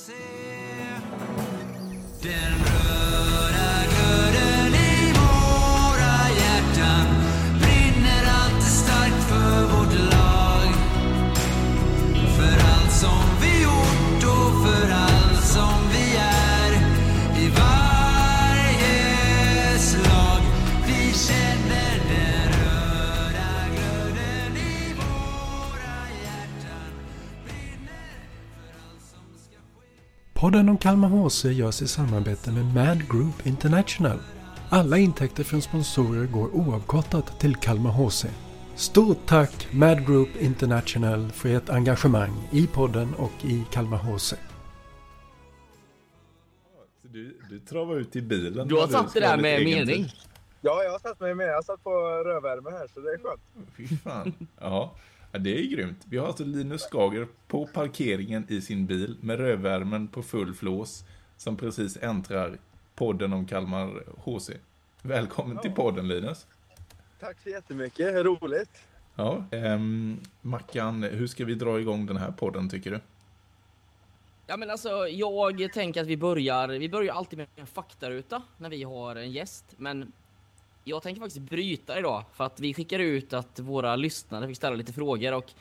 HC. Podden om Kalmar HC görs i samarbete med Mad Group International. Alla intäkter från sponsorer går oavkortat till Kalmar HC. Stort tack Mad Group International för ert engagemang i podden och i Kalmar HC. Du, du travar ut i bilen. Du har satt det där med mening. tid. Ja, jag har satt mig med. Jag satt på rödvärme här, så det är skönt. Fy fan. Ja. Ja, det är ju grymt. Vi har alltså Linus Skager på parkeringen i sin bil med rövvärmen på full flås som precis äntrar podden om Kalmar HC. Välkommen till podden Linus. Tack så jättemycket. Roligt. Ja, ehm, Mackan, hur ska vi dra igång den här podden tycker du? Ja men alltså jag tänker att vi börjar, vi börjar alltid med en faktaruta när vi har en gäst. Men jag tänker faktiskt bryta idag för att vi skickar ut att våra lyssnare fick ställa lite frågor och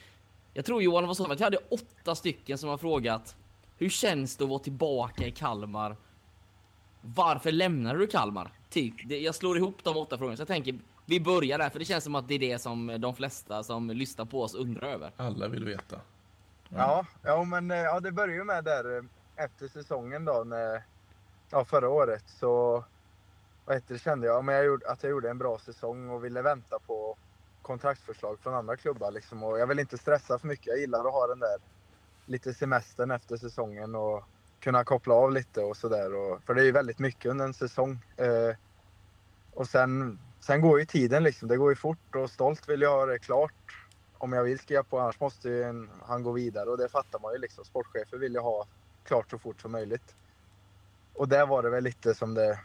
jag tror Johan var så att jag hade åtta stycken som har frågat Hur känns det att vara tillbaka i Kalmar? Varför lämnade du Kalmar? Typ, jag slår ihop de åtta frågorna så jag tänker vi börjar där för det känns som att det är det som de flesta som lyssnar på oss undrar över. Alla vill veta. Ja, ja men eh, ja, det började ju med där eh, efter säsongen då, när, ja, förra året. Så vad heter det, kände jag men jag gjorde, att jag gjorde en bra säsong och ville vänta på kontraktsförslag från andra klubbar. Liksom. Och jag vill inte stressa för mycket. Jag gillar att ha den där lite semestern efter säsongen och kunna koppla av lite och sådär. För det är ju väldigt mycket under en säsong. Eh, och sen, sen går ju tiden liksom. Det går ju fort och stolt vill jag ha det klart om jag vill skriva på. Annars måste ju en, han gå vidare och det fattar man ju liksom. Sportchefer vill ju ha klart så fort som möjligt. Och där var det väl lite som det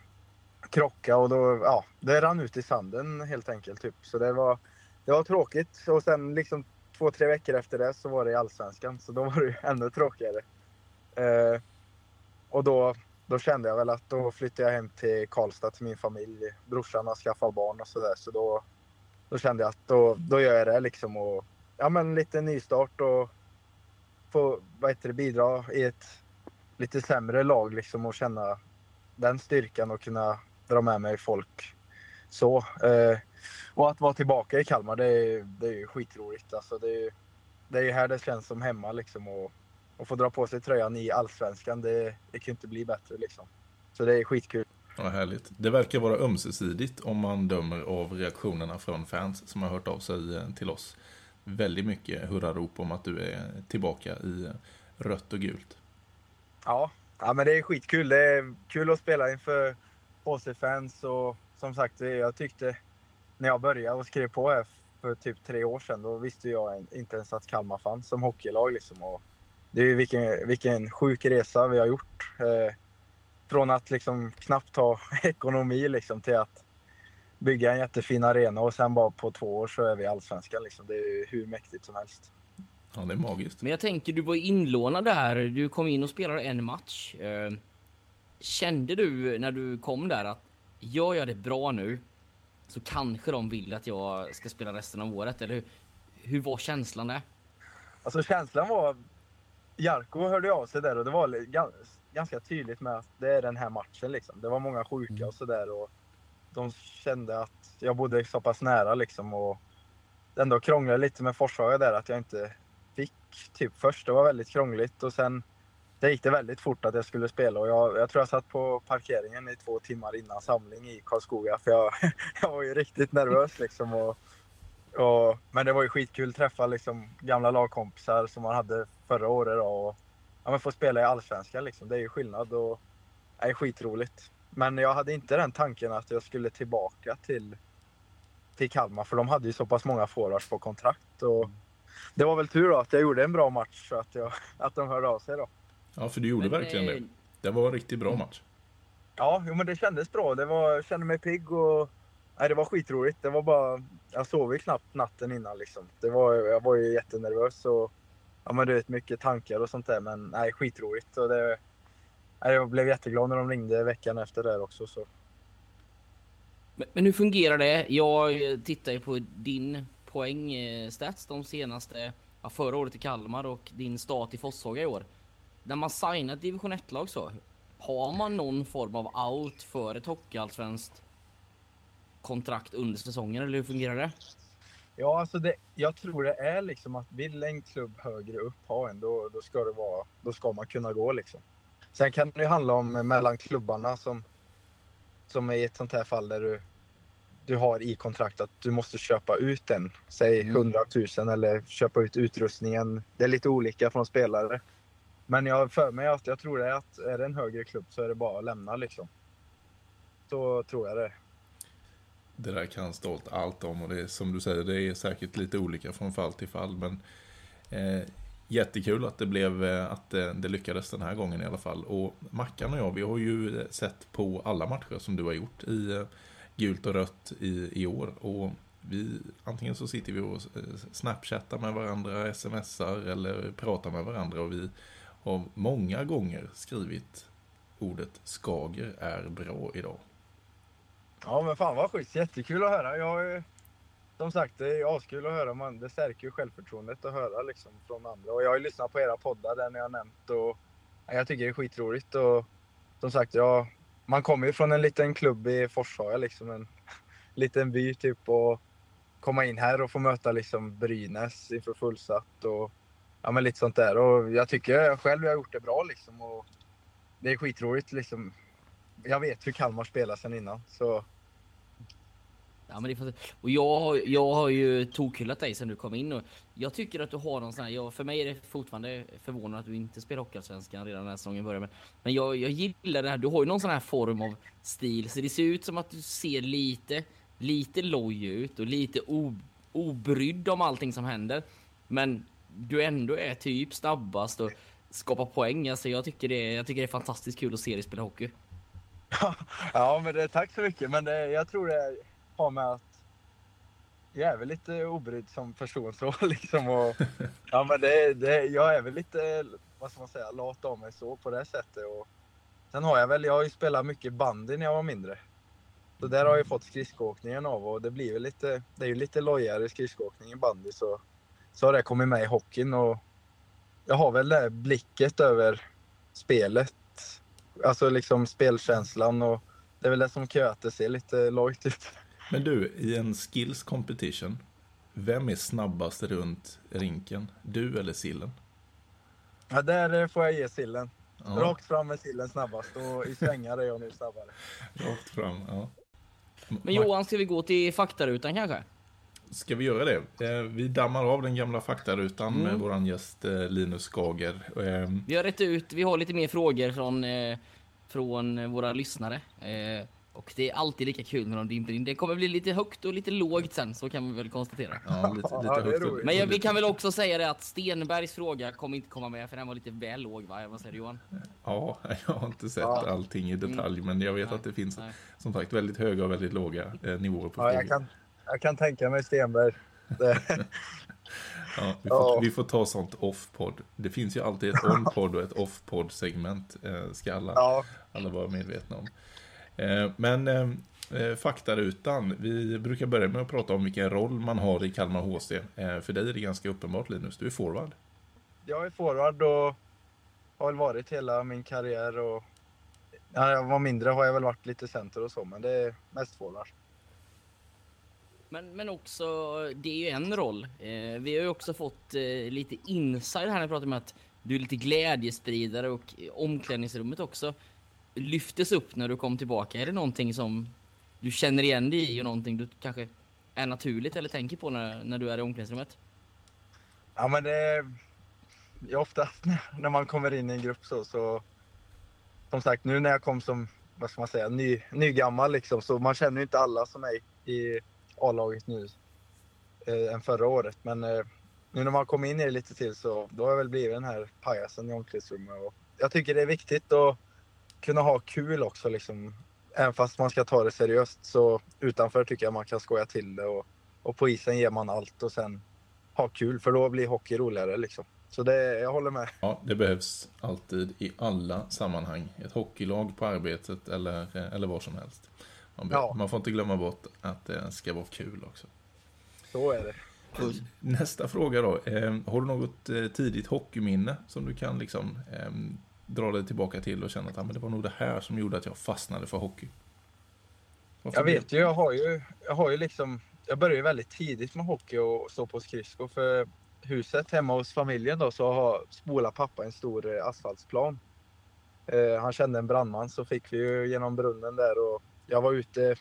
krockade och då, ja, det rann ut i sanden helt enkelt. Typ. Så det var, det var tråkigt. Och sen liksom två, tre veckor efter det så var det i Allsvenskan. Så då var det ju ännu tråkigare. Eh, och då, då kände jag väl att då flyttade jag hem till Karlstad till min familj. Brorsan har skaffat barn och sådär. Så då, då kände jag att då, då gör jag det liksom. Och, ja men lite nystart och få vad heter det, bidra i ett lite sämre lag liksom och känna den styrkan och kunna dra med mig folk så. Eh, och att vara tillbaka i Kalmar, det är, det är ju skitroligt. Alltså det, är, det är ju här det känns som hemma liksom. Och, och få dra på sig tröjan i Allsvenskan, det, det kan inte bli bättre liksom. Så det är skitkul. Ja, härligt. Det verkar vara ömsesidigt om man dömer av reaktionerna från fans som har hört av sig eh, till oss. Väldigt mycket hurrarop om att du är tillbaka i rött och gult. Ja, ja men det är skitkul. Det är kul att spela inför HC-fans och som sagt, det- jag tyckte när jag började och skrev på här för typ tre år sedan, då visste jag inte ens att Kalmar fanns som hockeylag liksom. Och det är vilken, vilken sjuk resa vi har gjort. Eh, från att liksom knappt ha ekonomi liksom till att bygga en jättefin arena och sen bara på två år så är vi Allsvenskan liksom. Det är hur mäktigt som helst. Ja, det är magiskt. Men jag tänker, du var inlånad där. Du kom in och spelade en match. Eh, Kände du när du kom där att gör jag det bra nu så kanske de vill att jag ska spela resten av året? Eller hur, hur var känslan där? Alltså känslan var... Jarko hörde av sig där och det var ganska tydligt med att det är den här matchen liksom. Det var många sjuka och sådär och de kände att jag bodde så pass nära liksom och ändå krånglade lite med Forshaga där att jag inte fick typ först. Det var väldigt krångligt och sen det gick det väldigt fort att jag skulle spela och jag, jag tror jag satt på parkeringen i två timmar innan samling i Karlskoga för jag, jag var ju riktigt nervös liksom. Och, och, men det var ju skitkul att träffa liksom gamla lagkompisar som man hade förra året då, och ja, men få spela i Allsvenskan liksom. Det är ju skillnad och det är skitroligt. Men jag hade inte den tanken att jag skulle tillbaka till, till Kalmar för de hade ju så pass många forwards på kontrakt. Och det var väl tur då att jag gjorde en bra match så att, jag, att de hörde av sig då. Ja, för du gjorde Men, verkligen eh, det. Det var en riktigt bra match. Ja, jo, men det kändes bra. Det var, jag kände mig pigg och nej, det var skitroligt. Det var bara, jag sov ju knappt natten innan liksom. Det var, jag var ju jättenervös och ja men du vet mycket tankar och sånt där. Men nej, skitroligt. Och det, nej, jag blev jätteglad när de ringde veckan efter där också. Så. Men, men hur fungerar det? Jag eh, tittar ju på din poängstats de senaste, ja, förra året i Kalmar och din start i Forshaga i år. När man signar ett division 1-lag så, har man någon form av out för ett hockeyallsvenskt kontrakt under säsongen eller hur fungerar det? Ja, alltså det, jag tror det är liksom att vill en klubb högre upp ha en, då, då, ska det vara, då ska man kunna gå liksom. Sen kan det ju handla om mellan klubbarna som, som i ett sånt här fall där du, du har i kontrakt att du måste köpa ut den. Säg 100 000 eller köpa ut utrustningen. Det är lite olika från spelare. Men jag har för mig att jag tror det är att är det en högre klubb så är det bara att lämna liksom. Så tror jag det. Det där kan Stolt allt om och det är som du säger, det är säkert lite olika från fall till fall. Men eh, jättekul att det blev, eh, att det, det, lyckades den här gången i alla fall. Och Mackan och jag, vi har ju eh, sett på alla matcher som du har gjort i gult och rött i, i år. Och vi, antingen så sitter vi och snapchattar med varandra, smsar eller pratar med varandra och vi har många gånger skrivit ordet Skager är bra idag. Ja men fan vad schysst, jättekul att höra. Jag, som sagt det är askul att höra, man, det stärker ju självförtroendet att höra liksom från andra. Och jag har ju lyssnat på era poddar där ni har nämnt och jag tycker det är skitroligt. Och som sagt, jag, man kommer ju från en liten klubb i Forshaga liksom, en liten by typ och komma in här och få möta liksom Brynäs inför fullsatt och ja men lite sånt där. Och jag tycker själv jag har gjort det bra liksom och det är skitroligt liksom. Jag vet hur Kalmar spelar sen innan så Ja, men det är och jag, jag har ju tokhyllat dig sen du kom in och jag tycker att du har någon sån här, jag, för mig är det fortfarande förvånande att du inte spelar Hockeyallsvenskan redan när säsongen börjar. Men, men jag, jag gillar det här, du har ju någon sån här form av stil så det ser ut som att du ser lite, lite loj ut och lite o, obrydd om allting som händer. Men du ändå är typ snabbast och skapar poäng. Alltså jag tycker det, jag tycker det är fantastiskt kul att se dig spela hockey. ja, men det, tack så mycket. Men det, jag tror det har med att jag är väl lite obrydd som person så liksom. Och, ja, men det, det, jag är väl lite, vad ska man säga, lat av mig så på det sättet. Och, sen har jag väl, jag har ju spelat mycket bandy när jag var mindre. Så där har jag fått skridskoåkningen av och det blir väl lite, det är ju lite lojare skridskoåkning i bandy så, så har det kommit med i hockeyn och jag har väl det blicket över spelet. Alltså liksom spelkänslan och det är väl det som göra att det ser lite lojt ut. Men du, i en skills competition, vem är snabbast runt rinken? Du eller sillen? Ja, där får jag ge sillen. Ja. Rakt fram med sillen snabbast och i svängar är jag nu snabbare. Rakt fram, ja. Men Johan, ska vi gå till faktarutan kanske? Ska vi göra det? Eh, vi dammar av den gamla faktarutan mm. med våran gäst eh, Linus Skager. Vi har rätt ut, vi har lite mer frågor från, från våra lyssnare. Och det är alltid lika kul när de dimper in. Det kommer bli lite högt och lite lågt sen, så kan vi väl konstatera. Ja, lite, lite ja, högt Men vi kan väl också säga det att Stenbergs fråga kommer inte komma med, för den var lite väl låg, va? Vad säger du Johan? Ja, jag har inte sett ja. allting i detalj, men jag vet Nej. att det finns Nej. som sagt väldigt höga och väldigt låga eh, nivåer på ja, jag kan, jag kan tänka mig Stenberg. ja, vi, får, vi får ta sånt off-podd. Det finns ju alltid ett on-podd och ett off-podd segment, eh, ska alla, alla vara medvetna om. Eh, men eh, eh, faktarutan, vi brukar börja med att prata om vilken roll man har i Kalmar HC. För dig är det ganska uppenbart Linus, du är forward. Jag är forward och har väl varit hela min karriär och när jag var mindre har jag väl varit lite center och så, men det är mest forward. Men, men också, det är ju en roll. Eh, vi har ju också fått eh, lite inside här när vi pratar om att du är lite glädjespridare och omklädningsrummet också lyftes upp när du kom tillbaka? Är det någonting som du känner igen dig i och någonting du kanske är naturligt eller tänker på när, när du är i omklädningsrummet? Ja, men det är oftast när man kommer in i en grupp så, så som sagt nu när jag kom som, vad ska man säga, ny, nygammal liksom, så man känner ju inte alla som är i A-laget nu eh, än förra året. Men eh, nu när man kommer in i det lite till så då har jag väl blivit den här pajasen i omklädningsrummet. Och jag tycker det är viktigt att kunna ha kul också liksom. Även fast man ska ta det seriöst så utanför tycker jag man kan skoja till det och, och på isen ger man allt och sen ha kul för då blir hockey roligare liksom. Så det, jag håller med. Ja, det behövs alltid i alla sammanhang. Ett hockeylag på arbetet eller, eh, eller vad som helst. Man, be- Ja. man får inte glömma bort att det ska vara kul också. Så är det. Nästa fråga då. Eh, har du något eh, tidigt hockeyminne som du kan liksom eh, dra dig tillbaka till och känna att ah, men det var nog det här som gjorde att jag fastnade för hockey? Varför Jag vet ju, jag har ju, jag har ju liksom, jag började ju väldigt tidigt med hockey och stå på skridskor för huset hemma hos familjen då så har spola pappa en stor eh, asfaltsplan. Eh, han kände en brandman så fick vi ju genom brunnen där och jag var ute,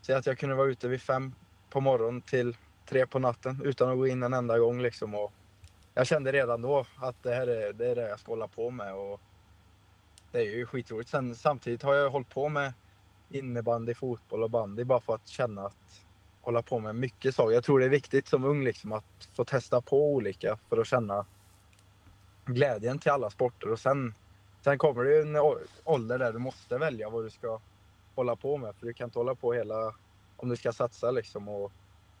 säg att jag kunde vara ute vid fem på morgonen till tre på natten utan att gå in en enda gång liksom och jag kände redan då att det här är det, är det jag ska hålla på med och det är ju skitroligt. Sen samtidigt har jag hållit på med innebandy, fotboll och bandy bara för att känna att hålla på med mycket saker. Jag tror det är viktigt som ung liksom att få testa på olika för att känna glädjen till alla sporter och sen, sen kommer det ju en ålder där du måste välja vad du ska hålla på med för du kan inte hålla på hela om du ska satsa liksom och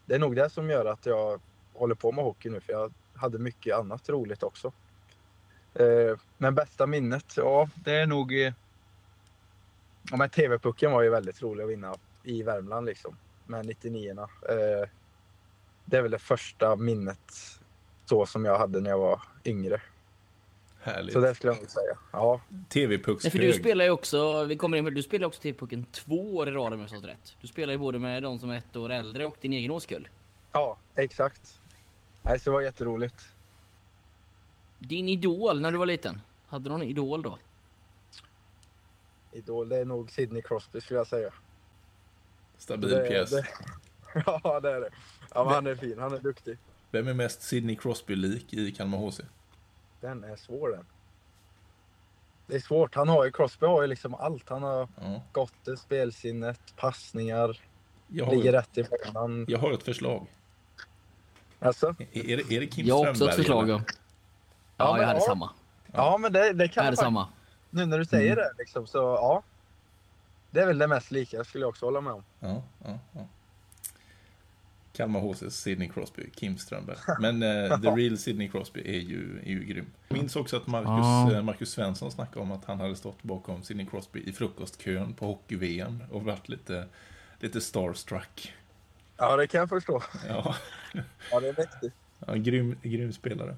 det är nog det som gör att jag håller på med hockey nu för jag hade mycket annat roligt också. Eh, men bästa minnet, ja det är nog eh, Ja, men TV-pucken var ju väldigt rolig att vinna i Värmland liksom. Med 99 eh, Det är väl det första minnet så som jag hade när jag var yngre. Härligt. Så det skulle jag nog säga. Ja, TV-puckshög. Nej, för du spelar ju också, vi kommer in du spelar också TV-pucken två år i rad om jag har rätt. Du spelar ju både med de som är ett år äldre och din egen årskull. ja exakt. Nej, så det var jätteroligt. Din idol när du var liten, hade du någon idol då? Idol, det är nog Sidney Crosby skulle jag säga. Stabil Det- pjäs. det- Ja, det är det. Ja, men han är fin. Han är duktig. Vem är mest Sidney Crosby-lik i Kalmar HC? Den är svår den. Det är svårt. Han har ju, Crosby har ju liksom allt. Han har Ja. skottet, spelsinnet, passningar, Jag, ligger har, rätt i banan. jag har ett förslag. Alltså, Är, är, det, är det Kim Jag har också Strömberg? ett förslag. Ja, Ja, jag hade ja. samma. ja men det, det kan Jag hade samma. Nu när du säger Mm. det liksom, så ja. Det är väl det mest lika skulle jag också hålla med om. Ja, ja, ja. Kalmar HC's Sidney Crosby, Kim Strömberg. Men eh, the real Sidney Crosby är ju, är ju grym. Jag minns också att Marcus, Ja. eh, Marcus Svensson snackade om att han hade stått bakom Sidney Crosby i frukostkön på hockey-VM och varit lite, lite starstruck. Ja, det kan jag förstå. Ja, Ja, det är mäktigt. ja grym, grym spelare.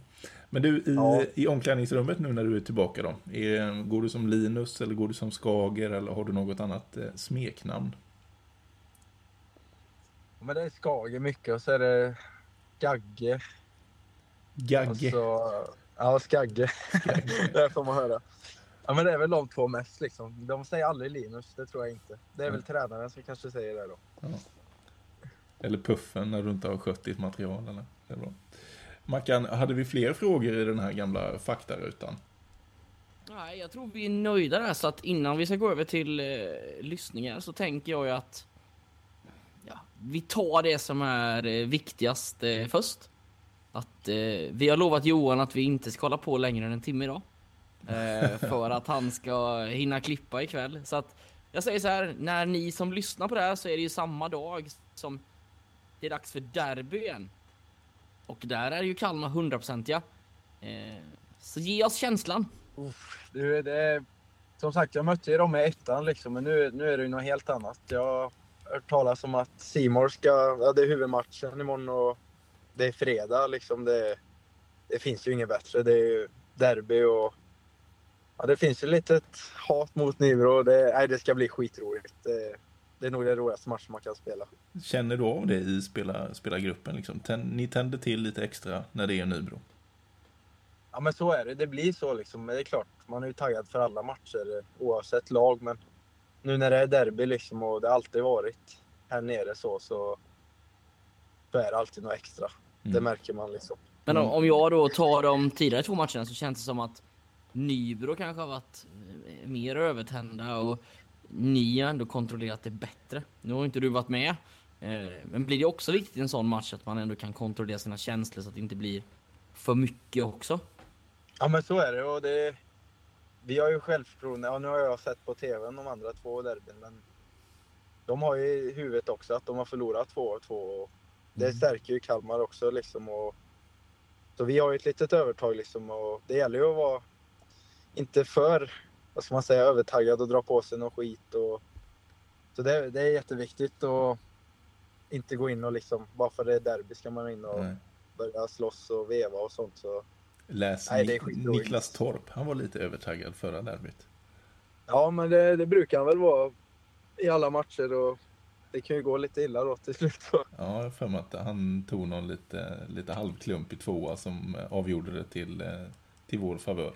Men du, i, Ja. i omklädningsrummet nu när du är tillbaka då, är, går du som Linus eller går du som Skager eller har du något annat eh, smeknamn? Men det är Skage mycket och så är det Gagge. Gagge? Så, ja, Skagge. det får man höra. Ja, men det är väl de två mest liksom. De säger aldrig Linus, det tror jag inte. Det är väl tränaren som kanske säger det då. Eller puffen när du inte har skött ditt material. Eller? Det är bra. Mackan, hade vi fler frågor i den här gamla faktarutan? Nej, jag tror vi är nöjda där så att innan vi ska gå över till eh, lyssningar så tänker jag ju att ja, vi tar det som är eh, viktigast eh, först. Att eh, vi har lovat Johan att vi inte ska hålla på längre än en timme idag. För att han ska hinna klippa ikväll. Så att jag säger så här, när ni som lyssnar på det här så är det ju samma dag som det är dags för derby igen. Och där är ju Kalmar 100%iga. Eh, så ge oss känslan. Uff, du, det som sagt, jag mötte ju dem i ettan liksom, men nu, nu är det ju något helt annat. Jag hört talas om att Simor ska, ja det är huvudmatchen imorgon och det är fredag liksom. Det, det finns ju inget bättre. Det är ju derby och ja, det finns ju lite ett hat mot Nybro. Det, nej, det ska bli skitroligt. Det, det är nog den roligaste matchen man kan spela. Känner du av det i spela, spelargruppen? Liksom? Tän- Ni tänder till lite extra när det är Nybro? Ja men så är det. Det blir så liksom. Det är klart, man är ju taggad för alla matcher oavsett lag. Men nu när det är derby liksom och det har alltid varit här nere så, så, så är det alltid något extra. Det Mm. märker man liksom. Men om, Mm. om jag då tar de tidigare två matcherna så känns det som att Nybro kanske har varit eh, mer övertända och ni har ändå kontrollerat det bättre. Nu har inte du varit med. eh, Men blir det också viktigt i en sån match att man ändå kan kontrollera sina känslor så att det inte blir för mycket också? Ja men så är det. Och det vi har ju självförtroende. Ja, nu har jag sett på TV de andra två derbyn. Men de har ju i huvudet också att de har förlorat två och två. Det Mm. stärker ju Kalmar också liksom. Och Så vi har ju ett litet övertag liksom och det gäller ju att vara inte för, vad ska man säga, övertaggad och dra på sig någon skit. Och, så det, det är jätteviktigt att inte gå in och liksom, bara för det är derby ska man in och Nej. börja slåss och veva och sånt. Så Läs Nej, det är Nik-. Niklas Torp, han var lite övertaggad förra derbyt. Ja, men det, det brukar han väl vara i alla matcher och det kan ju gå lite illa då till slut. Ja, jag har för mig att han tog någon lite, lite halvklump i tvåa som avgjorde det till, eh, till vår favör.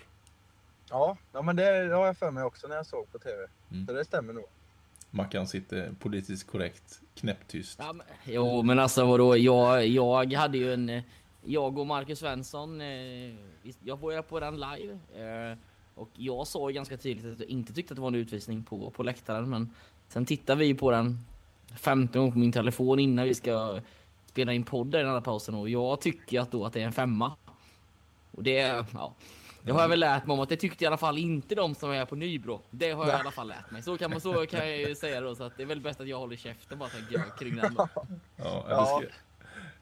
Ja, ja men det, det har jag för mig också när jag såg på TV. Mm. Så det stämmer nog. Mackan sitter politiskt korrekt, knäpptyst. Ja, men, jo, men alltså vadå? Jag, jag hade ju en... Jag och Marcus Svensson, eh, jag var ju på den live. Eh, och jag sa ju ganska tydligt att jag inte tyckte att det var en utvisning på, på läktaren. Men sen tittar vi på den 15 gånger på min telefon innan vi ska spela in podden i den här pausen. Och jag tycker att då att det är en femma. Och det, ja. Det har jag väl lärt mig om att det tyckte i alla fall inte de som är på Nybro. Det har jag i alla fall lärt mig. Så kan, man, så kan jag ju säga då. Så att det är väl bäst att jag håller käften bara tänker jag kring den. Då. Ja,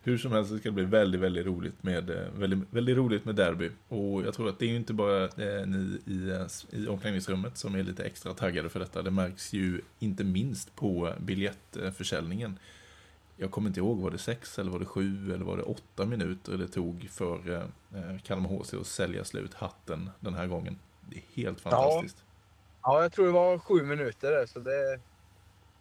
hur som helst ska det bli väldigt, väldigt roligt med, eh, väldigt, väldigt roligt med derby. Och jag tror att det är ju inte bara eh, ni i, eh, i omklädningsrummet som är lite extra taggade för detta. Det märks ju inte minst på biljettförsäljningen. Jag kommer inte ihåg, var det sex eller var det sju eller var det åtta minuter det tog för Kalmar HC att sälja slut hatten den här gången. Det är helt fantastiskt. Ja, jag tror det var sju minuter där, så det,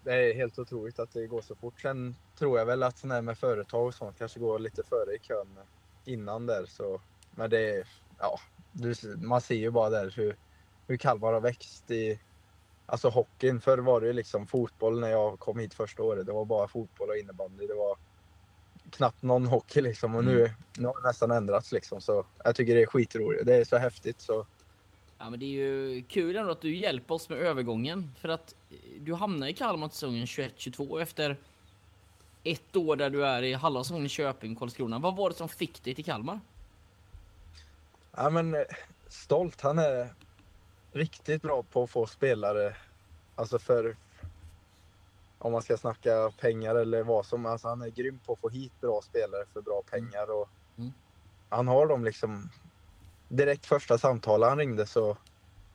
det är helt otroligt att det går så fort. Sen tror jag väl att sådana här med företag och sånt kanske går lite före i kön innan där. Så, men det är, ja, man ser ju bara där hur, hur Kalmar har växt i alltså hockeyn. Förr var det ju liksom fotboll när jag kom hit första året. Det var bara fotboll och innebandy. Det var knappt någon hockey liksom och nu, nu har det nästan ändrats liksom. Så jag tycker det är skitroligt. Det är så häftigt så. Ja, men det är ju kul ändå att du hjälper oss med övergången. För att du hamnar i Kalmar till säsongen 21-22 efter ett år där du är i i Köping, Karlskrona. Vad var det som fick dig till Kalmar? Ja, men eh, Stolt, han är riktigt bra på att få spelare, alltså för om man ska snacka pengar eller vad som, alltså han är grym på att få hit bra spelare för bra pengar och Mm. han har dem liksom direkt första samtalet han ringde så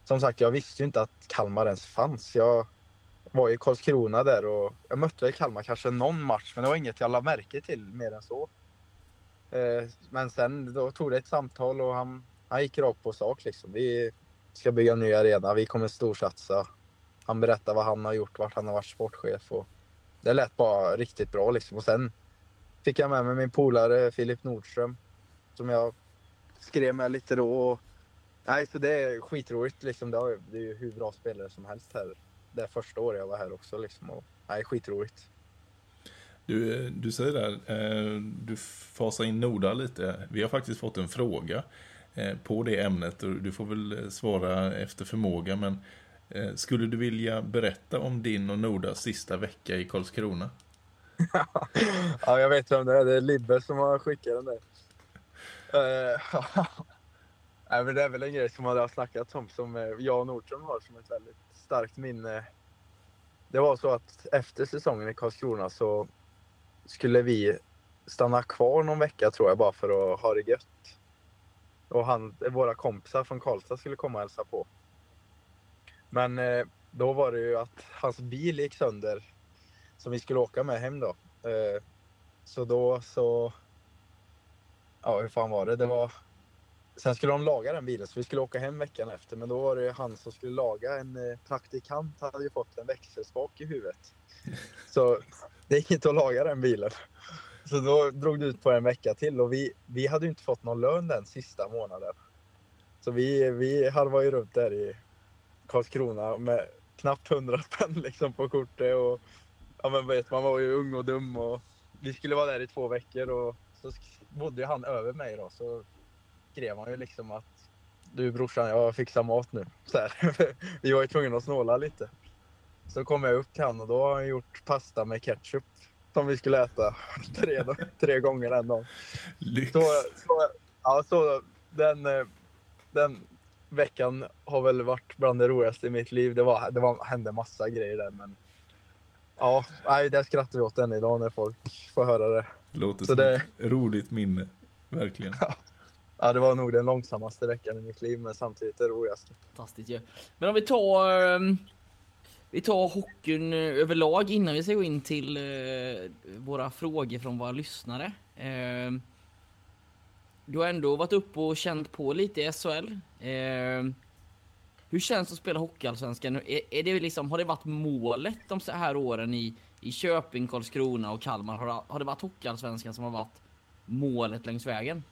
som sagt, jag visste ju inte att Kalmar ens fanns. Jag var i Karlskrona där och jag mötte väl Kalmar kanske någon match, men det var inget jag lade märke till mer än så. Eh, men sen då tog det ett samtal och han, han gick rakt på sak liksom. Vi ska bygga en ny arena, vi kommer storsatsa. Han berättade vad han har gjort, vart han har varit sportchef och det lät bara riktigt bra liksom. Och sen fick jag med mig min polare Filip Nordström som jag skrev med lite då. Och, nej, så det är skitroligt liksom. Det är ju hur bra spelare som helst här. Det första året jag var här också liksom. Och, nej, skitroligt. Du, du säger där, eh, du fasar in Noda lite. Vi har faktiskt fått en fråga eh, på det ämnet och du får väl eh, svara efter förmåga. Men skulle du vilja berätta om din och Nodas sista vecka i Karlskrona? ja, jag vet vem det är. Det är Libbe som har skickat den där. Nej, men det är väl en grej som man har snackat om som jag och Nordström har som ett väldigt starkt minne. Det var så att efter säsongen i Karlskrona så skulle vi stanna kvar någon vecka tror jag bara för att ha det gött. Och han, våra kompisar från Karlstad skulle komma och hälsa på. Men eh, då var det ju att hans bil gick sönder som vi skulle åka med hem då. Eh, så då så... Ja, hur fan var det? Det var... Sen skulle de laga den bilen, så vi skulle åka hem veckan efter. Men då var det han som skulle laga. En eh, praktikant hade ju fått en växelspak i huvudet. Så det gick inte att laga den bilen. Så då drog det ut på en vecka till och vi, vi hade ju inte fått någon lön den sista månaden. Så vi, vi harvade ju runt där i Karlskrona med knappt 100 spänn liksom på kortet. Och, ja, men vet, man var ju ung och dum och vi skulle vara där i två veckor och så bodde han över mig då. Så skrev han ju liksom att du brorsan, jag fixar mat nu. Så här. vi var ju tvungna att snåla lite. Så kom jag upp till han och då har han gjort pasta med ketchup som vi skulle äta tre, tre gånger den dagen. Lyx! Så, så, ja, så den, eh, den veckan har väl varit bland det roligaste i mitt liv. Det, var, det var, hände massa grejer där men ja, nej, det skrattar vi åt än idag när folk får höra det. Låter så som det- ett roligt minne. Verkligen. Ja, det var nog den långsammaste veckan i mitt liv, men samtidigt det roligaste. Fantastiskt ju. Men om vi tar, ehm, vi tar hockeyn eh, överlag innan vi ska gå in till eh, våra frågor från våra lyssnare. Ehm, du har ändå varit uppe och känt på lite i SHL. Ehm, hur känns det att spela Hockeyallsvenskan? Är det liksom, har det varit målet de så här åren i, i Köping, Karlskrona och Kalmar? Har det, har det varit Hockeyallsvenskan som har varit målet längs vägen?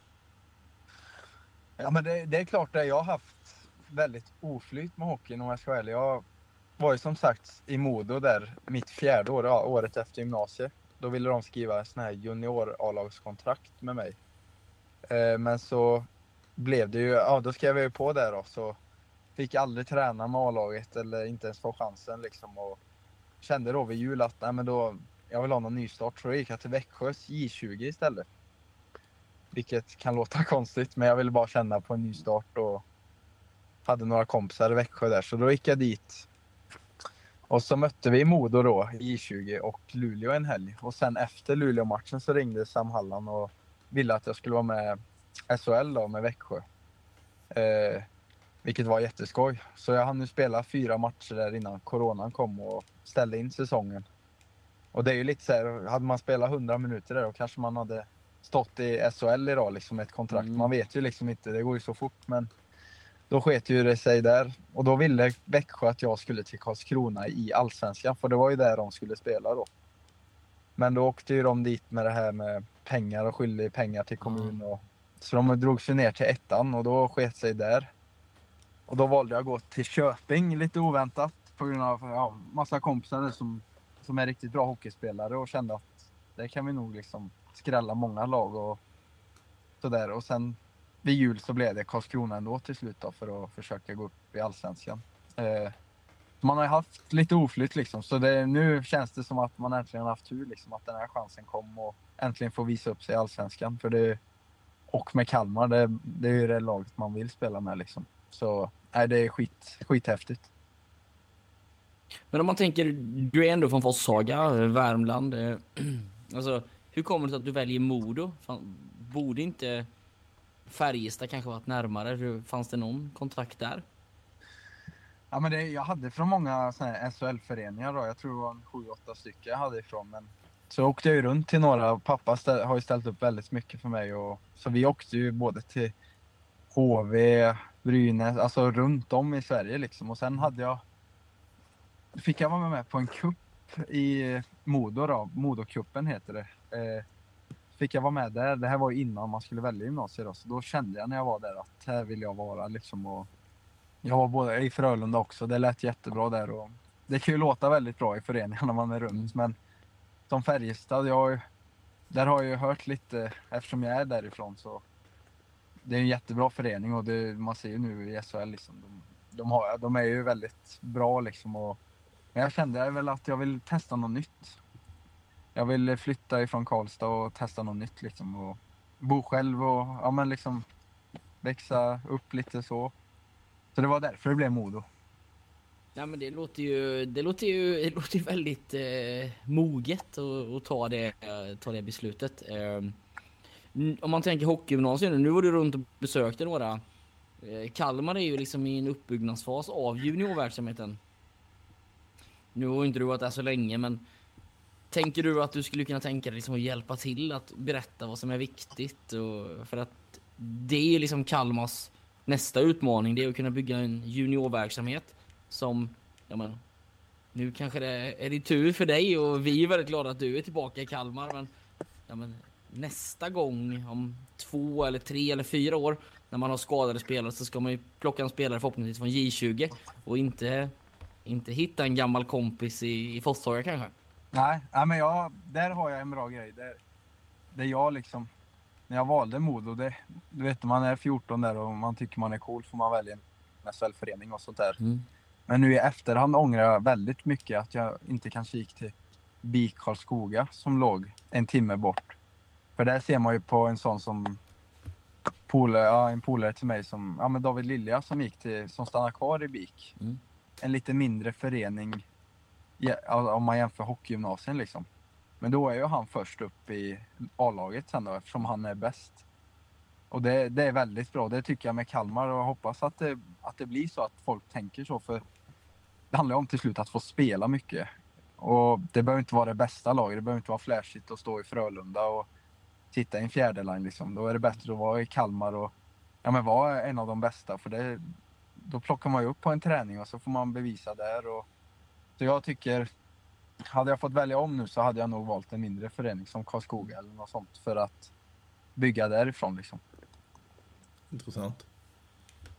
Ja, men det, det är klart det. Jag har haft väldigt oflyt med hockeyn om jag ska vara ärlig. Jag var ju som sagt i Modo där mitt fjärde år, ja, året efter gymnasiet. Då ville de skriva sån här junior A-lagskontrakt med mig. Eh, men så blev det ju, ja då skrev jag ju på där då så fick jag aldrig träna med A-laget eller inte ens få chansen liksom och kände då vid jul att nej men då, jag vill ha någon nystart så då gick jag till Växjös J20 istället. Vilket kan låta konstigt men jag ville bara känna på en nystart och hade några kompisar i Växjö där så då gick jag dit. Och så mötte vi Modo då, J20 och Luleå en helg. Och sen efter Luleå-matchen så ringde Sam Halland och ville att jag skulle vara med SHL då med Växjö. Eh, vilket var jätteskoj. Så jag hann ju spela fyra matcher där innan coronan kom och ställde in säsongen. Och det är ju lite så här, hade man spelat 100 minuter där då kanske man hade stått i SHL idag liksom ett kontrakt. Mm. Man vet ju liksom inte, det går ju så fort men då sket ju det sig där. Och då ville Växjö att jag skulle till Karlskrona i Allsvenskan för det var ju där de skulle spela då. Men då åkte ju de dit med det här med pengar och skyllde pengar till kommun och så de drog sig ner till ettan och då sket sig där. Och då valde jag att gå till Köping lite oväntat på grund av ja, massa kompisar som, som är riktigt bra hockeyspelare och kände att det kan vi nog liksom skrälla många lag och sådär. Och sen vid jul så blev det Karlskrona ändå till slut då för att försöka gå upp i Allsvenskan. Eh, man har ju haft lite oflytt liksom så det, nu känns det som att man äntligen har haft tur liksom att den här chansen kom och äntligen få visa upp sig i Allsvenskan. För det, och med Kalmar, det, det är ju det laget man vill spela med liksom. Så nej, det är skit, skithäftigt. Men om man tänker, du är ändå från Forshaga, Värmland. eh, Alltså, hur kommer det sig att du väljer Modo? Fan, Borde inte Färjestad kanske varit närmare? Fanns det någon kontrakt där? Ja, men det, jag hade från många SHL-föreningar. Jag tror det var en sju, åtta stycken jag hade ifrån. Men så åkte jag ju runt till några. Pappa ställ, har ju ställt upp väldigt mycket för mig. Och, så vi åkte ju både till HV, Brynäs, alltså runt om i Sverige liksom. Och sen hade jag... Fick jag vara med på en kupp i Modo då. Modokuppen heter det. Eh, fick jag vara med där. Det här var ju innan man skulle välja gymnasiet då. Så då kände jag när jag var där att här vill jag vara liksom. Och jag var både i Frölunda också. Det lät jättebra där. Och det kan ju låta väldigt bra i föreningen när man är runt. Men som Färjestad, jag, där har jag ju hört lite eftersom jag är därifrån. så Det är en jättebra förening och det, man ser ju nu i SHL liksom. De, de, har, de är ju väldigt bra liksom. Och, men jag kände väl att jag vill testa något nytt. Jag vill flytta ifrån Karlstad och testa något nytt liksom. Och bo själv och ja, men liksom växa upp lite så. Så det var därför det blev Modo. Ja men det låter ju, det låter ju, det låter väldigt eh, moget att, att ta, det, eh, ta det beslutet. Eh, om man tänker hockeygymnasium nu, var du runt och besökte några. Eh, Kalmar är ju liksom i en uppbyggnadsfas av juniorverksamheten. Nu har inte du varit där så länge men Tänker du att du skulle kunna tänka dig liksom att hjälpa till att berätta vad som är viktigt? Och, för att det är ju liksom Kalmars nästa utmaning, det är att kunna bygga en juniorverksamhet som, ja men, nu kanske det är det tur för dig och vi är väldigt glada att du är tillbaka i Kalmar men, ja men nästa gång om två eller tre eller fyra år när man har skadade spelare så ska man ju plocka en spelare förhoppningsvis från J20 och inte, inte hitta en gammal kompis i, i Forshaga kanske. Nej, nej men jag, där har jag en bra grej. Där, där jag liksom, när jag valde Modo, det, du vet man är 14 där och man tycker man är cool får man välja en SHL-förening och sånt där. Mm. Men nu i efterhand ångrar jag väldigt mycket att jag inte kanske gick till BIK Karlskoga som låg en timme bort. För där ser man ju på en sån som polare, ja, en polare till mig som, ja men David Lilja som gick till, som stannar kvar i BIK. Mm. En lite mindre förening Alltså, om man jämför hockeygymnasien liksom. Men då är ju han först upp i A-laget sen då eftersom han är bäst. Och det, det är väldigt bra. Det tycker jag med Kalmar och jag hoppas att det, att det blir så att folk tänker så. För det handlar om till slut att få spela mycket. Och det behöver inte vara det bästa laget. Det behöver inte vara flashigt att stå i Frölunda och sitta i en fjärde line liksom. Då är det bättre att vara i Kalmar och ja, men vara en av de bästa. För det, då plockar man ju upp på en träning och så får man bevisa där. Och, så jag tycker, hade jag fått välja om nu så hade jag nog valt en mindre förening som Karlskoga eller något sånt för att bygga därifrån liksom. Intressant.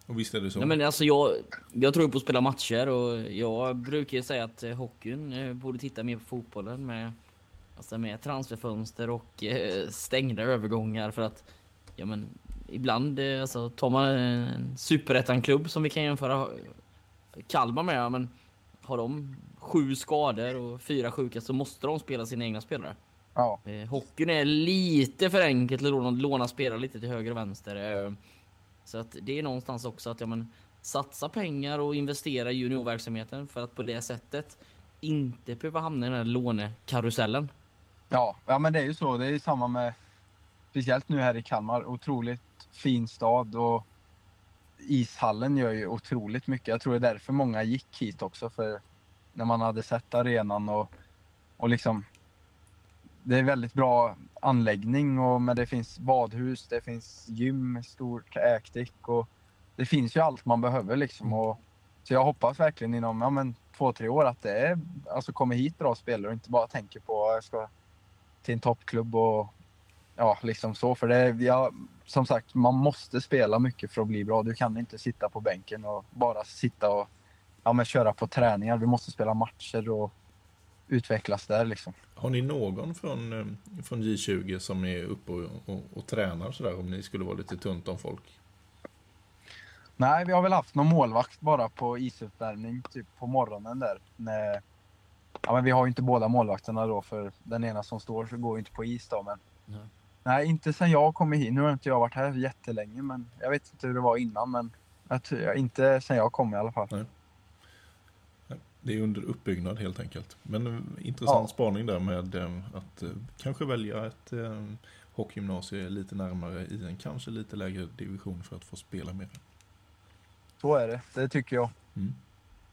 Och visst är det så. Nej, men alltså jag, jag tror på att spela matcher och jag brukar ju säga att eh, hockeyn eh, borde titta mer på fotbollen med, alltså med transferfönster och eh, stängda övergångar för att ja, men, ibland alltså, tar man en superettan-klubb som vi kan jämföra Kalmar med, men har de sju skador och fyra sjuka så måste de spela sina egna spelare. Ja, Eh, hockeyn är lite för enkelt att låna, låna spelare lite till höger och vänster. Eh, så att det är någonstans också att ja, men, satsa pengar och investera i juniorverksamheten för att på det sättet inte behöva hamna i den här lånekarusellen. ja, ja men det är ju så. Det är samma med, speciellt nu här i Kalmar, otroligt fin stad och ishallen gör ju otroligt mycket. Jag tror det är därför många gick hit också, för när man hade sett arenan och, och liksom det är väldigt bra anläggning och men det finns badhus, det finns gym, stort äkdick och det finns ju allt man behöver liksom. Och, så jag hoppas verkligen inom ja, men, två, tre år att det är, alltså kommer hit bra spelare och inte bara tänker på att jag ska till en toppklubb och ja, liksom så. För det, är- ja, som sagt, man måste spela mycket för att bli bra. Du kan inte sitta på bänken och bara sitta och ja, men köra på träningar. Du måste spela matcher och utvecklas där liksom. Har ni någon från, eh, från J20 som är uppe och, och, och tränar sådär om ni skulle vara lite tunt om folk? Nej, vi har väl haft någon målvakt bara på isuppvärmning typ på morgonen där. När, ja, men vi har ju inte båda målvakterna då för den ena som står så går ju inte på is då. Men, Nej. Nej, inte sen jag kom hit. Nu har inte jag varit här jättelänge, men jag vet inte hur det var innan. Men jag, tror- inte sen jag kom i alla fall. Det är under uppbyggnad helt enkelt. Men eh, intressant Ja. spaning där med eh, att eh, kanske välja ett hockeygymnasie lite närmare i en kanske lite lägre division för att få spela mer. Så är det. Det tycker jag. Mm.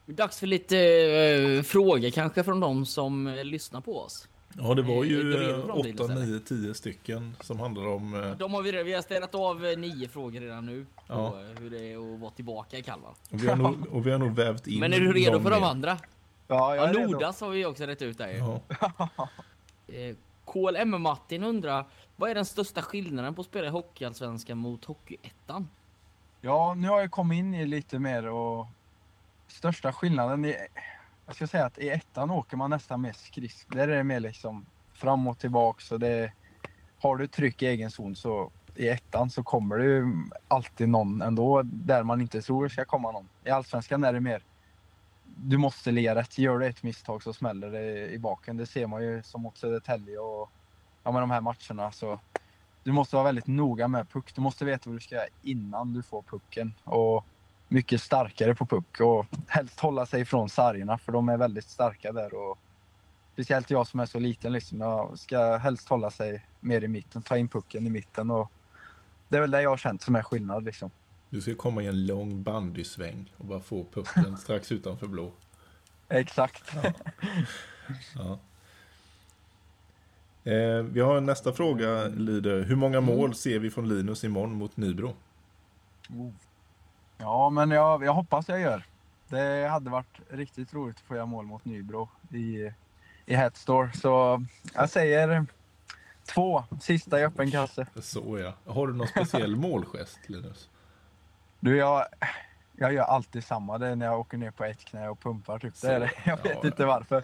Dags för lite eh, frågor kanske från de som lyssnar på oss. Ja, det var Är ju du redo för dem, 8, Linus, eller? 9, 10 stycken som handlar om... eh, De har vi, vi har ställt av eh, nio frågor redan nu på Ja. eh, hur det är att vara tillbaka i Kalmar. Och vi har nog, och vi har nog vävt in Men är du redo för de andra? Ja, jag Ja, är redo. Nordas har vi också rätt ut där. Ja. Eh, KLM Martin undrar, vad är den största skillnaden på att spela i Hockeyallsvenskan mot Hockeyettan? Ja, nu har jag kommit in i lite mer och största skillnaden i, jag ska säga att i ettan åker man nästan mest skridskor. Där är det mer liksom fram och tillbaks så det har du tryck i egen zon så i ettan så kommer det ju alltid någon ändå där man inte tror ska komma någon. I allsvenskan är det mer du måste ligga rätt. Gör du ett misstag så smäller det i baken. Det ser man ju som mot Södertälje och ja, med de här matcherna. Så du måste vara väldigt noga med puck. Du måste veta vad du ska göra innan du får pucken. Och mycket starkare på puck och helst hålla sig ifrån sargerna för de är väldigt starka där. Och speciellt jag som är så liten liksom. Jag ska helst hålla sig mer i mitten, ta in pucken i mitten. Och det är väl det jag har känt som är skillnad liksom. Du ska komma i en lång bandysväng och bara få pucken strax utanför blå. Exakt. Ja. Eh, vi har nästa fråga, lyder. Hur många mål ser vi från Linus imorgon mot Nybro? Ja, men jag, jag hoppas jag gör. Det hade varit riktigt roligt att få göra mål mot Nybro i, i Hatstore. Så jag säger två sista i öppen kasse. Så ja. Har du någon speciell målgest, Linus? Du, jag, jag gör alltid samma. Det är när jag åker ner på ett knä och pumpar. Typ. Det är det. Jag vet Ja. inte varför.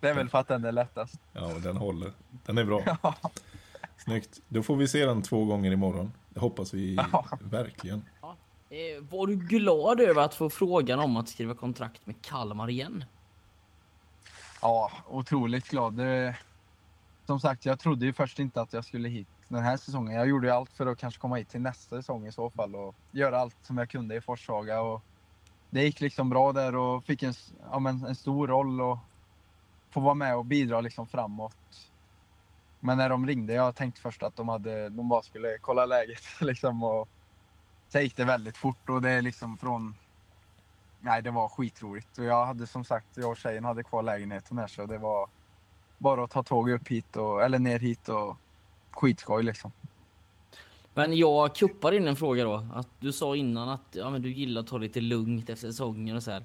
Det är väl för att den är lättast. Ja, den håller. Den är bra. Snyggt. Då får vi se den två gånger imorgon. Det hoppas vi Ja. verkligen. Eh, var du glad över att få frågan om att skriva kontrakt med Kalmar igen? Ja, otroligt glad. Det, som sagt, jag trodde ju först inte att jag skulle hit den här säsongen. Jag gjorde ju allt för att kanske komma hit till nästa säsong i så fall och göra allt som jag kunde i Forshaga. Och det gick liksom bra där och fick en, ja, men en stor roll och få vara med och bidra liksom framåt. Men när de ringde, jag tänkte först att de, hade, de bara skulle kolla läget liksom. Och sen gick det väldigt fort och det är liksom från... Nej, det var skitroligt. Och jag hade som sagt, jag och tjejen hade kvar lägenheten här så det var bara att ta tåget upp hit och, eller ner hit och skitskoj liksom. Men jag kuppar in en fråga då. Att du sa innan att ja, men du gillar att ta lite lugnt efter säsongen och så här.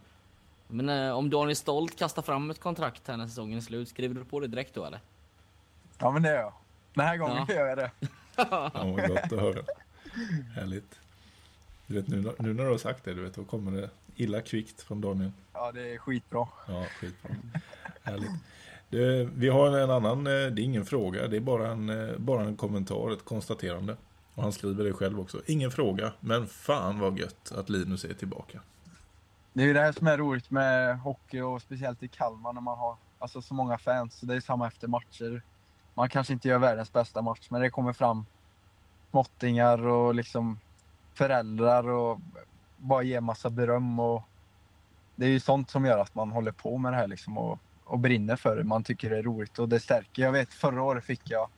Men eh, om Daniel Stolt kastar fram ett kontrakt här när säsongen är slut, skriver du på det direkt då eller? Ja, men det gör jag. Den här gången Ja. gör jag det. Ja, vad gott att höra. Härligt. Du vet, nu, nu när du har sagt det, du vet, då kommer det illa kvickt från Daniel. Ja, det är skitbra. Ja, skitbra. Härligt. Det, vi har en annan, eh, det är ingen fråga, det är bara en, eh, bara en kommentar, ett konstaterande. Och han skriver det själv också. Ingen fråga, men fan vad gött att Linus är tillbaka. Det är ju det här som är roligt med hockey och speciellt i Kalmar när man har alltså, så många fans. Det är samma efter matcher. Man kanske inte gör världens bästa match, men det kommer fram småttingar och liksom föräldrar och bara ge massa beröm. Och det är ju sånt som gör att man håller på med det här liksom och, och brinner för det. Man tycker det är roligt och det stärker. Jag vet förra året fick jag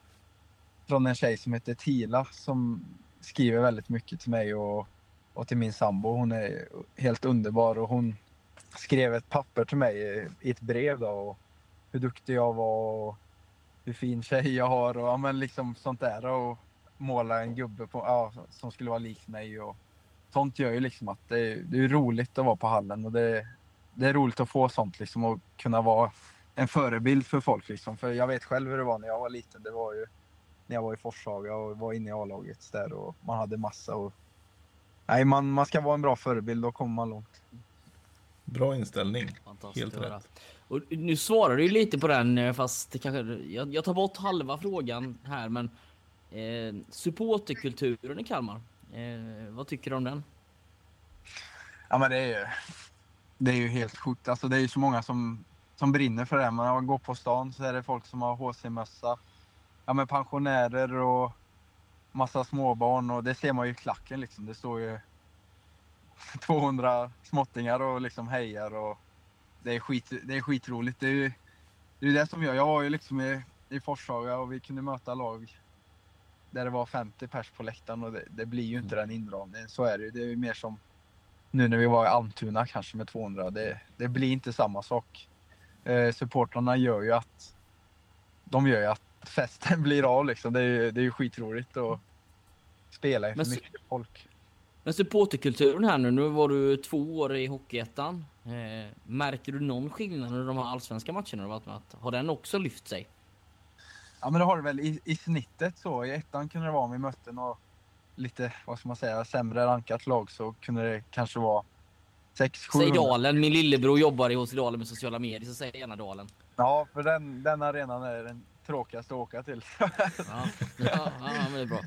från en tjej som heter Tila som skriver väldigt mycket till mig och och till min sambo. Hon är helt underbar och hon skrev ett papper till mig i ett brev då och hur duktig jag var och hur fin tjej jag har och ja, men liksom sånt där och måla en gubbe på, ja, som skulle vara lik mig och sånt gör ju liksom att det, är- det är roligt att vara på hallen och det, det är roligt att få sånt liksom och kunna vara en förebild för folk liksom. För jag vet själv hur det var när jag var liten. Det var ju när jag var i Forshaga och var inne i A-laget där och man hade massa och Nej, man, man ska vara en bra förebild, då kommer man långt. Bra inställning. Fantastiskt Helt rätt. Och nu svarar du lite på den eh, fast det kanske, jag, jag tar bort halva frågan här men eh, supporterkulturen i Kalmar. Eh, vad tycker du om den? Ja, men det är ju, det är ju helt sjukt. Alltså, det är ju så många som, som brinner för det. Man går på stan så är det folk som har HC-mössa. Ja, men pensionärer och massa småbarn och det ser man ju i klacken liksom. Det står ju 200 småttingar och liksom hejar och det är, skit, det är skitroligt. Det är ju det, är det som gör. Jag var ju liksom i, i Forshaga och vi kunde möta lag där det var 50 pers på läktaren och det, det blir ju inte den inramningen. Så är det ju. Det är ju mer som nu när vi var i Almtuna kanske med 200. Det, det blir inte samma sak. Eh, supportrarna gör ju att de gör ju att festen blir av liksom. Det är ju, det är ju skitroligt att spela inför mycket folk. Men supporterkulturen här nu, nu var du två år i Hockeyettan. Eh, märker du någon skillnad under de här allsvenska matcherna du varit med? Har den också lyft sig? Ja men det har det väl i, i snittet så. I ettan kunde det vara om vi mötte något lite, vad ska man säga, sämre rankat lag så kunde det kanske vara 6 7 Säg Dalen, min lillebror jobbar i hos Dalen med sociala medier så säg gärna Dalen. Ja, för den, den arenan är den tråkigaste att åka till. Ja, ja, ja men det är bra.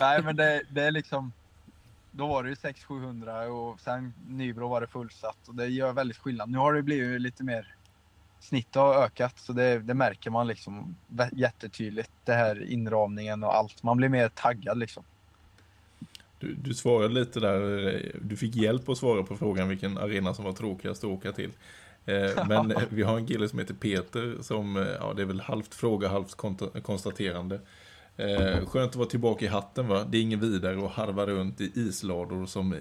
Nej, men det, det är liksom... Då var det ju 600-700 och sen Nybro var det fullsatt och det gör väldigt skillnad. Nu har det blivit lite mer... Snittet har ökat så det, det märker man liksom jättetydligt. Det här inramningen och allt. Man blir mer taggad liksom. Du, du svarade lite där, eh, du fick hjälp att svara på frågan vilken arena som var tråkigast att åka till. Eh, Men vi har en kille som heter Peter som, eh, ja det är väl halvt fråga, halvt konstaterande. Eh, skönt att vara tillbaka i hatten va? Det är ingen vidare att harva runt i islador som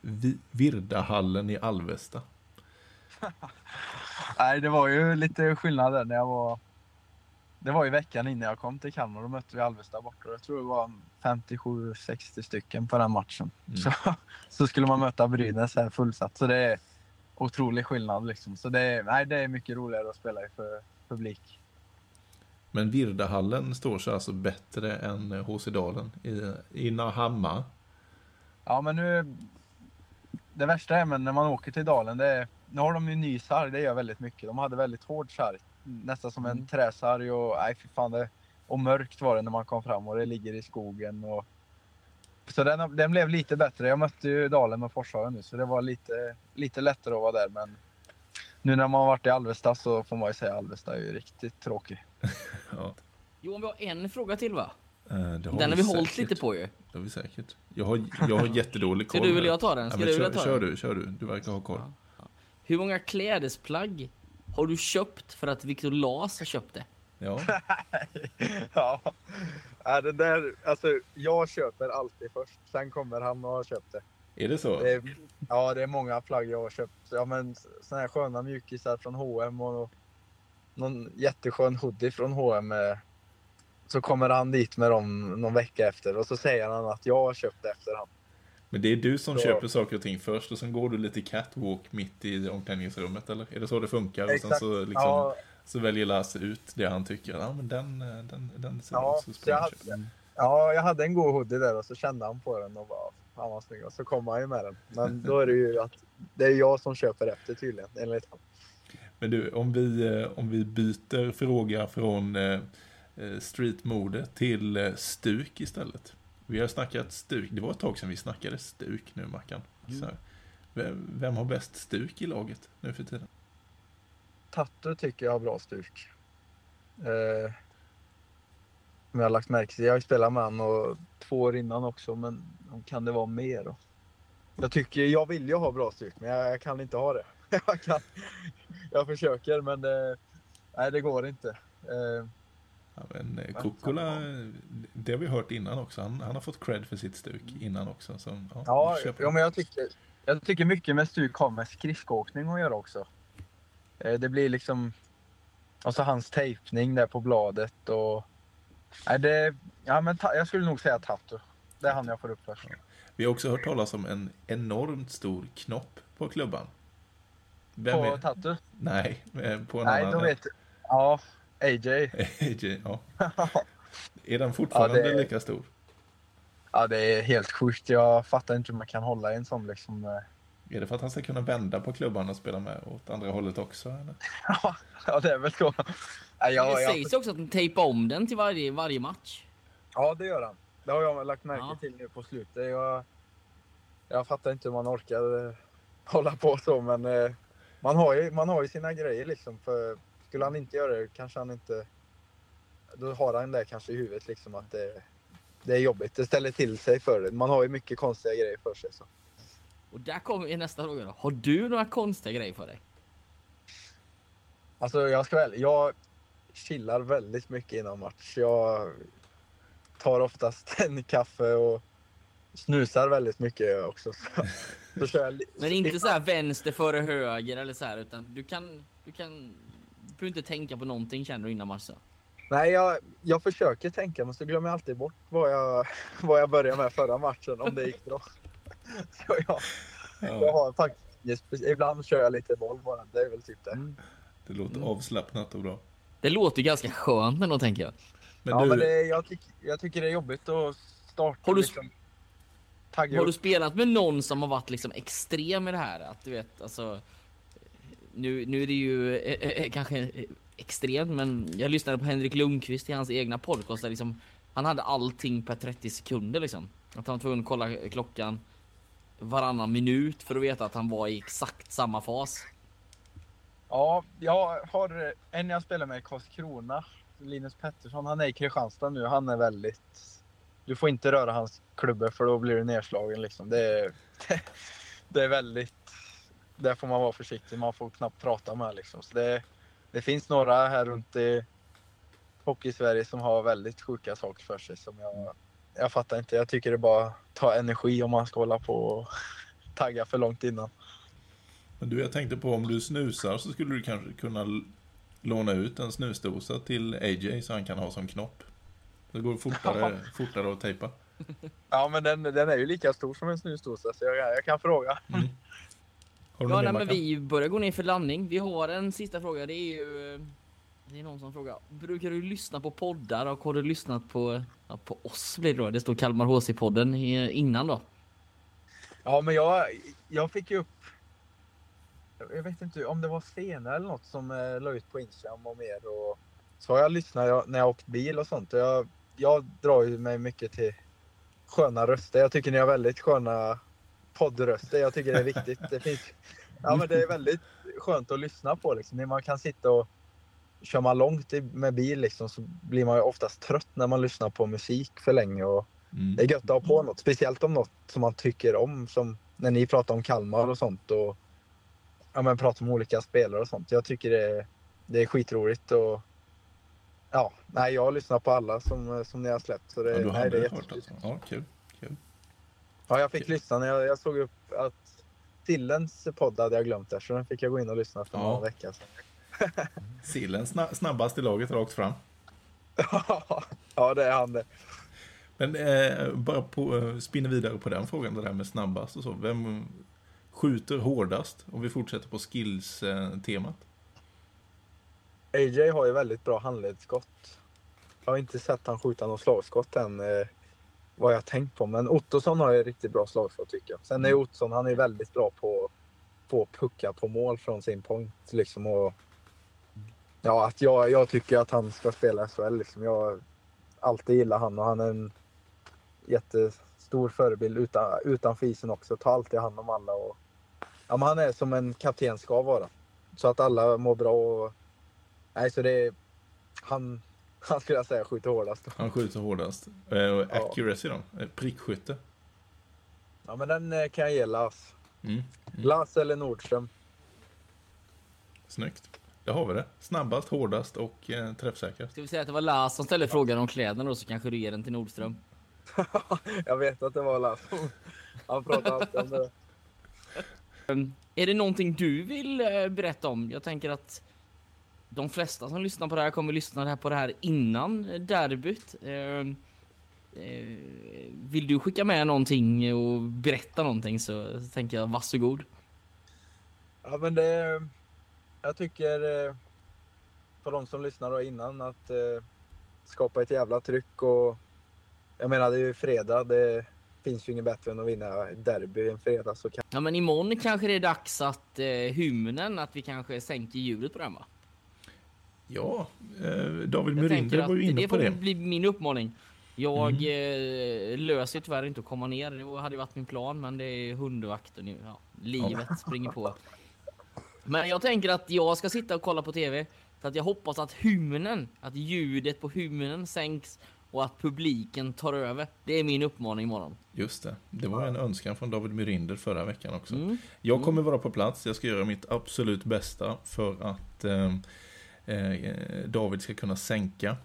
Vi- Virdahallen i Alvesta. Nej, det var ju lite skillnad där när jag var... Det var ju veckan innan jag kom till Kalmar. Då mötte vi Alvesta borta. Jag tror det var 57-60 stycken på den matchen. Mm. Så, så skulle man möta Brynäs här fullsatt. Så det är otrolig skillnad liksom. Så det är, nej, det är mycket roligare att spela i för publik. Men Virdahallen står sig alltså bättre än eh, HC Dalen i, i Nahamma. Ja, men nu... Det värsta är men när man åker till Dalen, det är, nu har de ju ny sarg, det gör väldigt mycket. De hade väldigt hård sarg, nästan som en träsarg och nej fy fan det, och mörkt var det när man kom fram och det ligger i skogen och så den, den blev lite bättre. Jag mötte ju Dalen med Forshaga nu så det var lite, lite lättare att vara där men nu när man har varit i Alvesta så får man ju säga Alvesta är ju riktigt tråkig. Ja, Johan, vi har en fråga till va? eh, det har Den har vi vi hållit lite på ju. Det har vi säkert. Jag har, jag har jättedålig koll. Ska du här. vilja ta den? Ja, Ska men du kör, vilja ta kör den? du, kör du. Du verkar ha koll. Hur många klädesplagg har du köpt för att Viktor Las har köpt det? Ja, ja. ja, det där, alltså jag köper alltid först. Sen kommer han och har köpt det. är det så? det är, ja, det är många plagg jag har köpt. Ja, men såna här sköna mjukisar från H&M och någon jätteskön hoodie från H&M. eh, Så kommer han dit med dem någon vecka efter och så säger han att jag har köpt det efter han. Men det är du som Så- köper saker och ting först och sen går du lite catwalk mitt i omklädningsrummet eller? Är det så det funkar? Och sen Exakt. så, liksom, Ja, så väljer Lasse ut det han tycker, ja men den, den, den ser Ja, så så jag hade- ja, jag hade en god hoodie där och så kände han på den och bara fan vad snygg. Och så kom han ju med den. Men då är det ju att det är jag som köper efter tydligen enligt han. Men du, om vi, eh, om vi byter fråga från eh, eh, streetmode till stuk istället. Vi har snackat stuk, det var ett tag sedan vi snackade stuk nu Mackan. Så här. Vem, vem har bäst stuk i laget nu för tiden? Tattu tycker jag har bra stuk. Eh, om jag har lagt märke till. Jag har ju spelat med honom och två år innan också, men kan det vara mer då? Jag tycker, jag vill ju ha bra stuk, men jag, jag kan inte ha det. jag, kan, jag försöker, men det, nej, det går inte. Eh, Ja, men eh, Kukkola, det har vi hört innan också. Han, han har fått cred för sitt stuk innan också. Så, ja, Ja, ja men jag tycker, jag tycker mycket med stuk har med skridskoåkning att göra också. Eh, Det blir liksom... Och så hans tejpning där på bladet och... Nej, det, ja, men ta, jag skulle nog säga Tattu. Det är han jag får upp först. Vi har också hört talas om en enormt stor knopp på klubban. Vem På är? Tattu? Nej, på en Nej, annan. då vet Ja, AJ. AJ, ja. Är den fortfarande Ja, det är- lika stor? Ja, det är helt sjukt. Jag fattar inte hur man kan hålla i en sån liksom. eh. Är det för att han ska kunna vända på klubban och spela med åt andra hållet också? Eller? Ja, det är väl så. Men jag, det jag, sägs också att de tejpar om den till varje, varje match. Ja, det gör han. Det har jag lagt märke Ja. till nu på slutet. Jag, jag fattar inte hur man orkar eh, hålla på så, men eh, man har, ju, man har ju sina grejer liksom. För skulle han inte göra det kanske han inte... Då har han det kanske i huvudet liksom att det, det är jobbigt. Det ställer till sig för det. Man har ju mycket konstiga grejer för sig. Så. Och där kommer nästa fråga då. Har du några konstiga grejer för dig? Alltså jag ska väl, jag chillar väldigt mycket innan match. Jag tar oftast en kaffe och snusar väldigt mycket också. Så, så kör jag Men inte så här vänster före höger eller så här utan du kan, du kan, behöver inte tänka på någonting känner du innan matchen. Nej, jag, jag försöker tänka men så glömmer jag alltid bort vad jag, vad jag började med förra matchen om det gick bra. Så jag, jag Ja, har faktiskt, ibland kör jag lite boll bara. Det är väl typ det. det låter Mm. avslappnat och bra. Det låter ju ganska skönt ändå tänker jag. Men ja, du, men det, jag, tyck, jag tycker det är jobbigt att starta. Har du- liksom, Har du spelat med någon som har varit liksom extrem i det här? Att du vet, alltså. Nu, nu är det ju eh, eh, eh kanske eh, extremt, men jag lyssnade på Henrik Lundqvist i hans egna podcast där liksom han hade allting per 30 sekunder liksom. Att han var tvungen att kolla klockan varannan minut för att veta att han var i exakt samma fas. Ja, jag har en jag spelar med i Karlskrona. Linus Pettersson. Han är i Kristianstad nu. Han är väldigt... Du får inte röra hans klubbor för då blir du nedslagen liksom. Det är, det är väldigt... Där får man vara försiktig. Man får knappt prata med liksom. Så det, det finns några här runt i Hockey-Sverige som har väldigt sjuka saker för sig som jag... Jag fattar inte. Jag tycker det bara tar energi om man ska hålla på och tagga för långt innan. men du, jag tänkte på om du snusar så skulle du kanske kunna låna ut en snusdosa till AJ så han kan ha som knopp. Det går fortare, fortare att tejpa. Ja, men den, den är ju lika stor som en snusdosa så jag, jag kan fråga. Har du Ja, nej, men vi börjar gå ner för landning. Vi har en sista fråga. Det är ju... eh, Det är någon som frågar. Brukar du lyssna på poddar och har du lyssnat på, ja, på oss blir det då? Det står Kalmar HC-podden i- innan då. Ja, men jag, jag fick ju upp... Jag vet inte om det var Sena eller något som eh, la ut på Instagram och mer. Och, så har jag lyssnat jag, när jag åkt bil och sånt. Och jag, jag drar ju mig mycket till sköna röster. Jag tycker ni har väldigt sköna poddröster. Jag tycker det är viktigt. Det, finns, ja, men det är väldigt skönt att lyssna på. Liksom. När man kan sitta och kör man långt med bil liksom, så blir man ju oftast trött när man lyssnar på musik för länge. Och, Mm. det är gött att ha på något, speciellt om något som man tycker om. Som när ni pratar om Kalmar och sånt och ja, men pratar om olika spelare och sånt. Jag tycker det är, det är skitroligt och Ja, nej, jag har lyssnat på alla som, som ni har släppt. Så det, Ja, du nej, det är jättekul. alltså? Ja, kul. Ja, jag fick lyssna när jag, jag såg upp att Tillens podd hade jag glömt där, så den fick jag gå in och lyssna för Ja. någon vecka. Sillen sna- snabbast i laget rakt fram. ja, det är han det. Men eh, bara på, eh, spinner vidare på den frågan, det där med snabbast och så. Vem skjuter hårdast? Om vi fortsätter på skills-temat. AJ har ju väldigt bra handledsskott. Jag har inte sett han skjuta något slagskott än, eh, vad jag tänkt på. Men Ottosson har ju riktigt bra slagskott tycker jag. Sen är Ottosson, han är väldigt bra på, på att pucka på mål från sin point. Liksom, och, ja, att jag, jag tycker att han ska spela i SHL. Liksom. Jag har alltid gillat han och han är en jättestor förebild utan, utanför isen också. Tar alltid hand om alla. Och, ja, men han är som en kapten ska vara. Så att alla mår bra. Och, nej, så det han, han skulle jag säga skjuter hårdast. Han skjuter hårdast. Eh, och accuracy då? Eh, Prickskytte. Ja, men den eh, kan jag ge Las. Mm. Las eller Nordström. Snyggt. Där har vi det. Snabbast, hårdast och eh, träffsäkrast. Ska vi säga att det var Lars som ställde frågan om kläderna då så kanske du ger den till Nordström. jag vet att det var Las. Han pratar alltid om det. Um, Är det någonting du vill berätta om? Jag tänker att de flesta som lyssnar på det här kommer lyssna på det här innan derbyt. Um, eh, Vill du skicka med någonting och berätta någonting så tänker jag varsågod. Ja, men det... Jag tycker, eh, för de som lyssnar då innan, att eh, skapa ett jävla tryck och... Jag menar, det är ju fredag. Det finns ju inget bättre än att vinna derby en fredag. Så kan... Ja men imorgon kanske det är dags att eh, hymnen, att vi kanske sänker ljudet på den va? Ja, eh, David Jag att var ju inne det på får det. bli min uppmaning. Jag eh, löser tyvärr inte att komma ner. Det hade varit min plan, men det är hundvakt och nu, ja, livet springer på. Men jag tänker att jag ska sitta och kolla på TV. Så att jag hoppas att hymnen, att ljudet på hymnen sänks och att publiken tar över. Det är min uppmaning imorgon. Just det. Det var en önskan från David Murinder förra veckan också. Mm. Jag kommer vara på plats. Jag ska göra mitt absolut bästa för att eh, David ska kunna sänka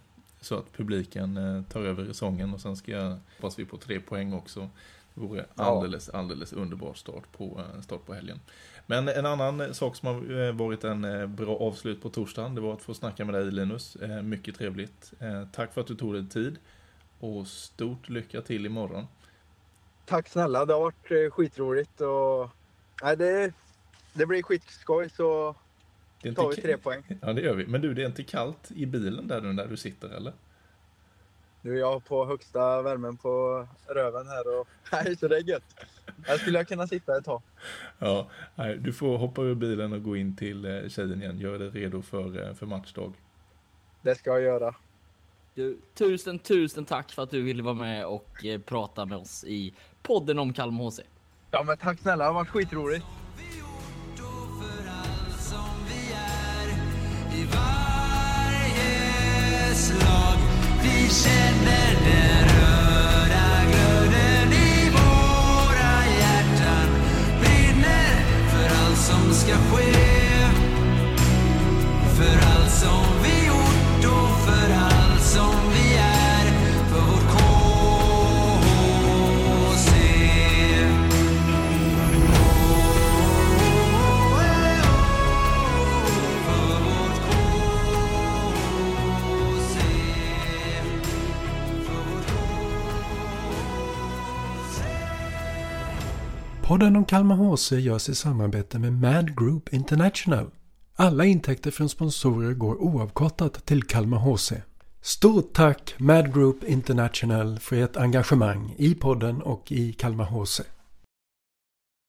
så att publiken eh, tar över sången och sen ska jag, hoppas vi på tre poäng också. Det vore alldeles, alldeles underbar start på, eh, start på helgen. Men en annan sak som har eh, varit en eh, bra avslut på torsdagen, det var att få snacka med dig Linus. Eh, Mycket trevligt. Eh, Tack för att du tog dig tid. Och stort lycka till imorgon. Tack snälla, det har varit eh, skitroligt och... Nej, det, det blir skitskoj så Det är tar vi inte- tre poäng. Ja, det gör vi. Men du, det är inte kallt i bilen där nu där du sitter, eller? Nu är jag på högsta värmen på röven här och... Nej, så det är gött. Här skulle jag kunna sitta ett tag. Ja, nej, du får hoppa ur bilen och gå in till eh, tjejen igen. Gör dig redo för, eh, för matchdag. Det ska jag göra. Du, tusen, tusen tack för att du ville vara med och eh, prata med oss i podden om Kalmar HC. Ja, men tack snälla. Det har varit skitroligt. Vi känner den Podden om Kalmar HC görs i samarbete med Mad Group International. Alla intäkter från sponsorer går oavkortat till Kalmar HC. Stort tack Mad Group International för ert engagemang i podden och i Kalmar HC.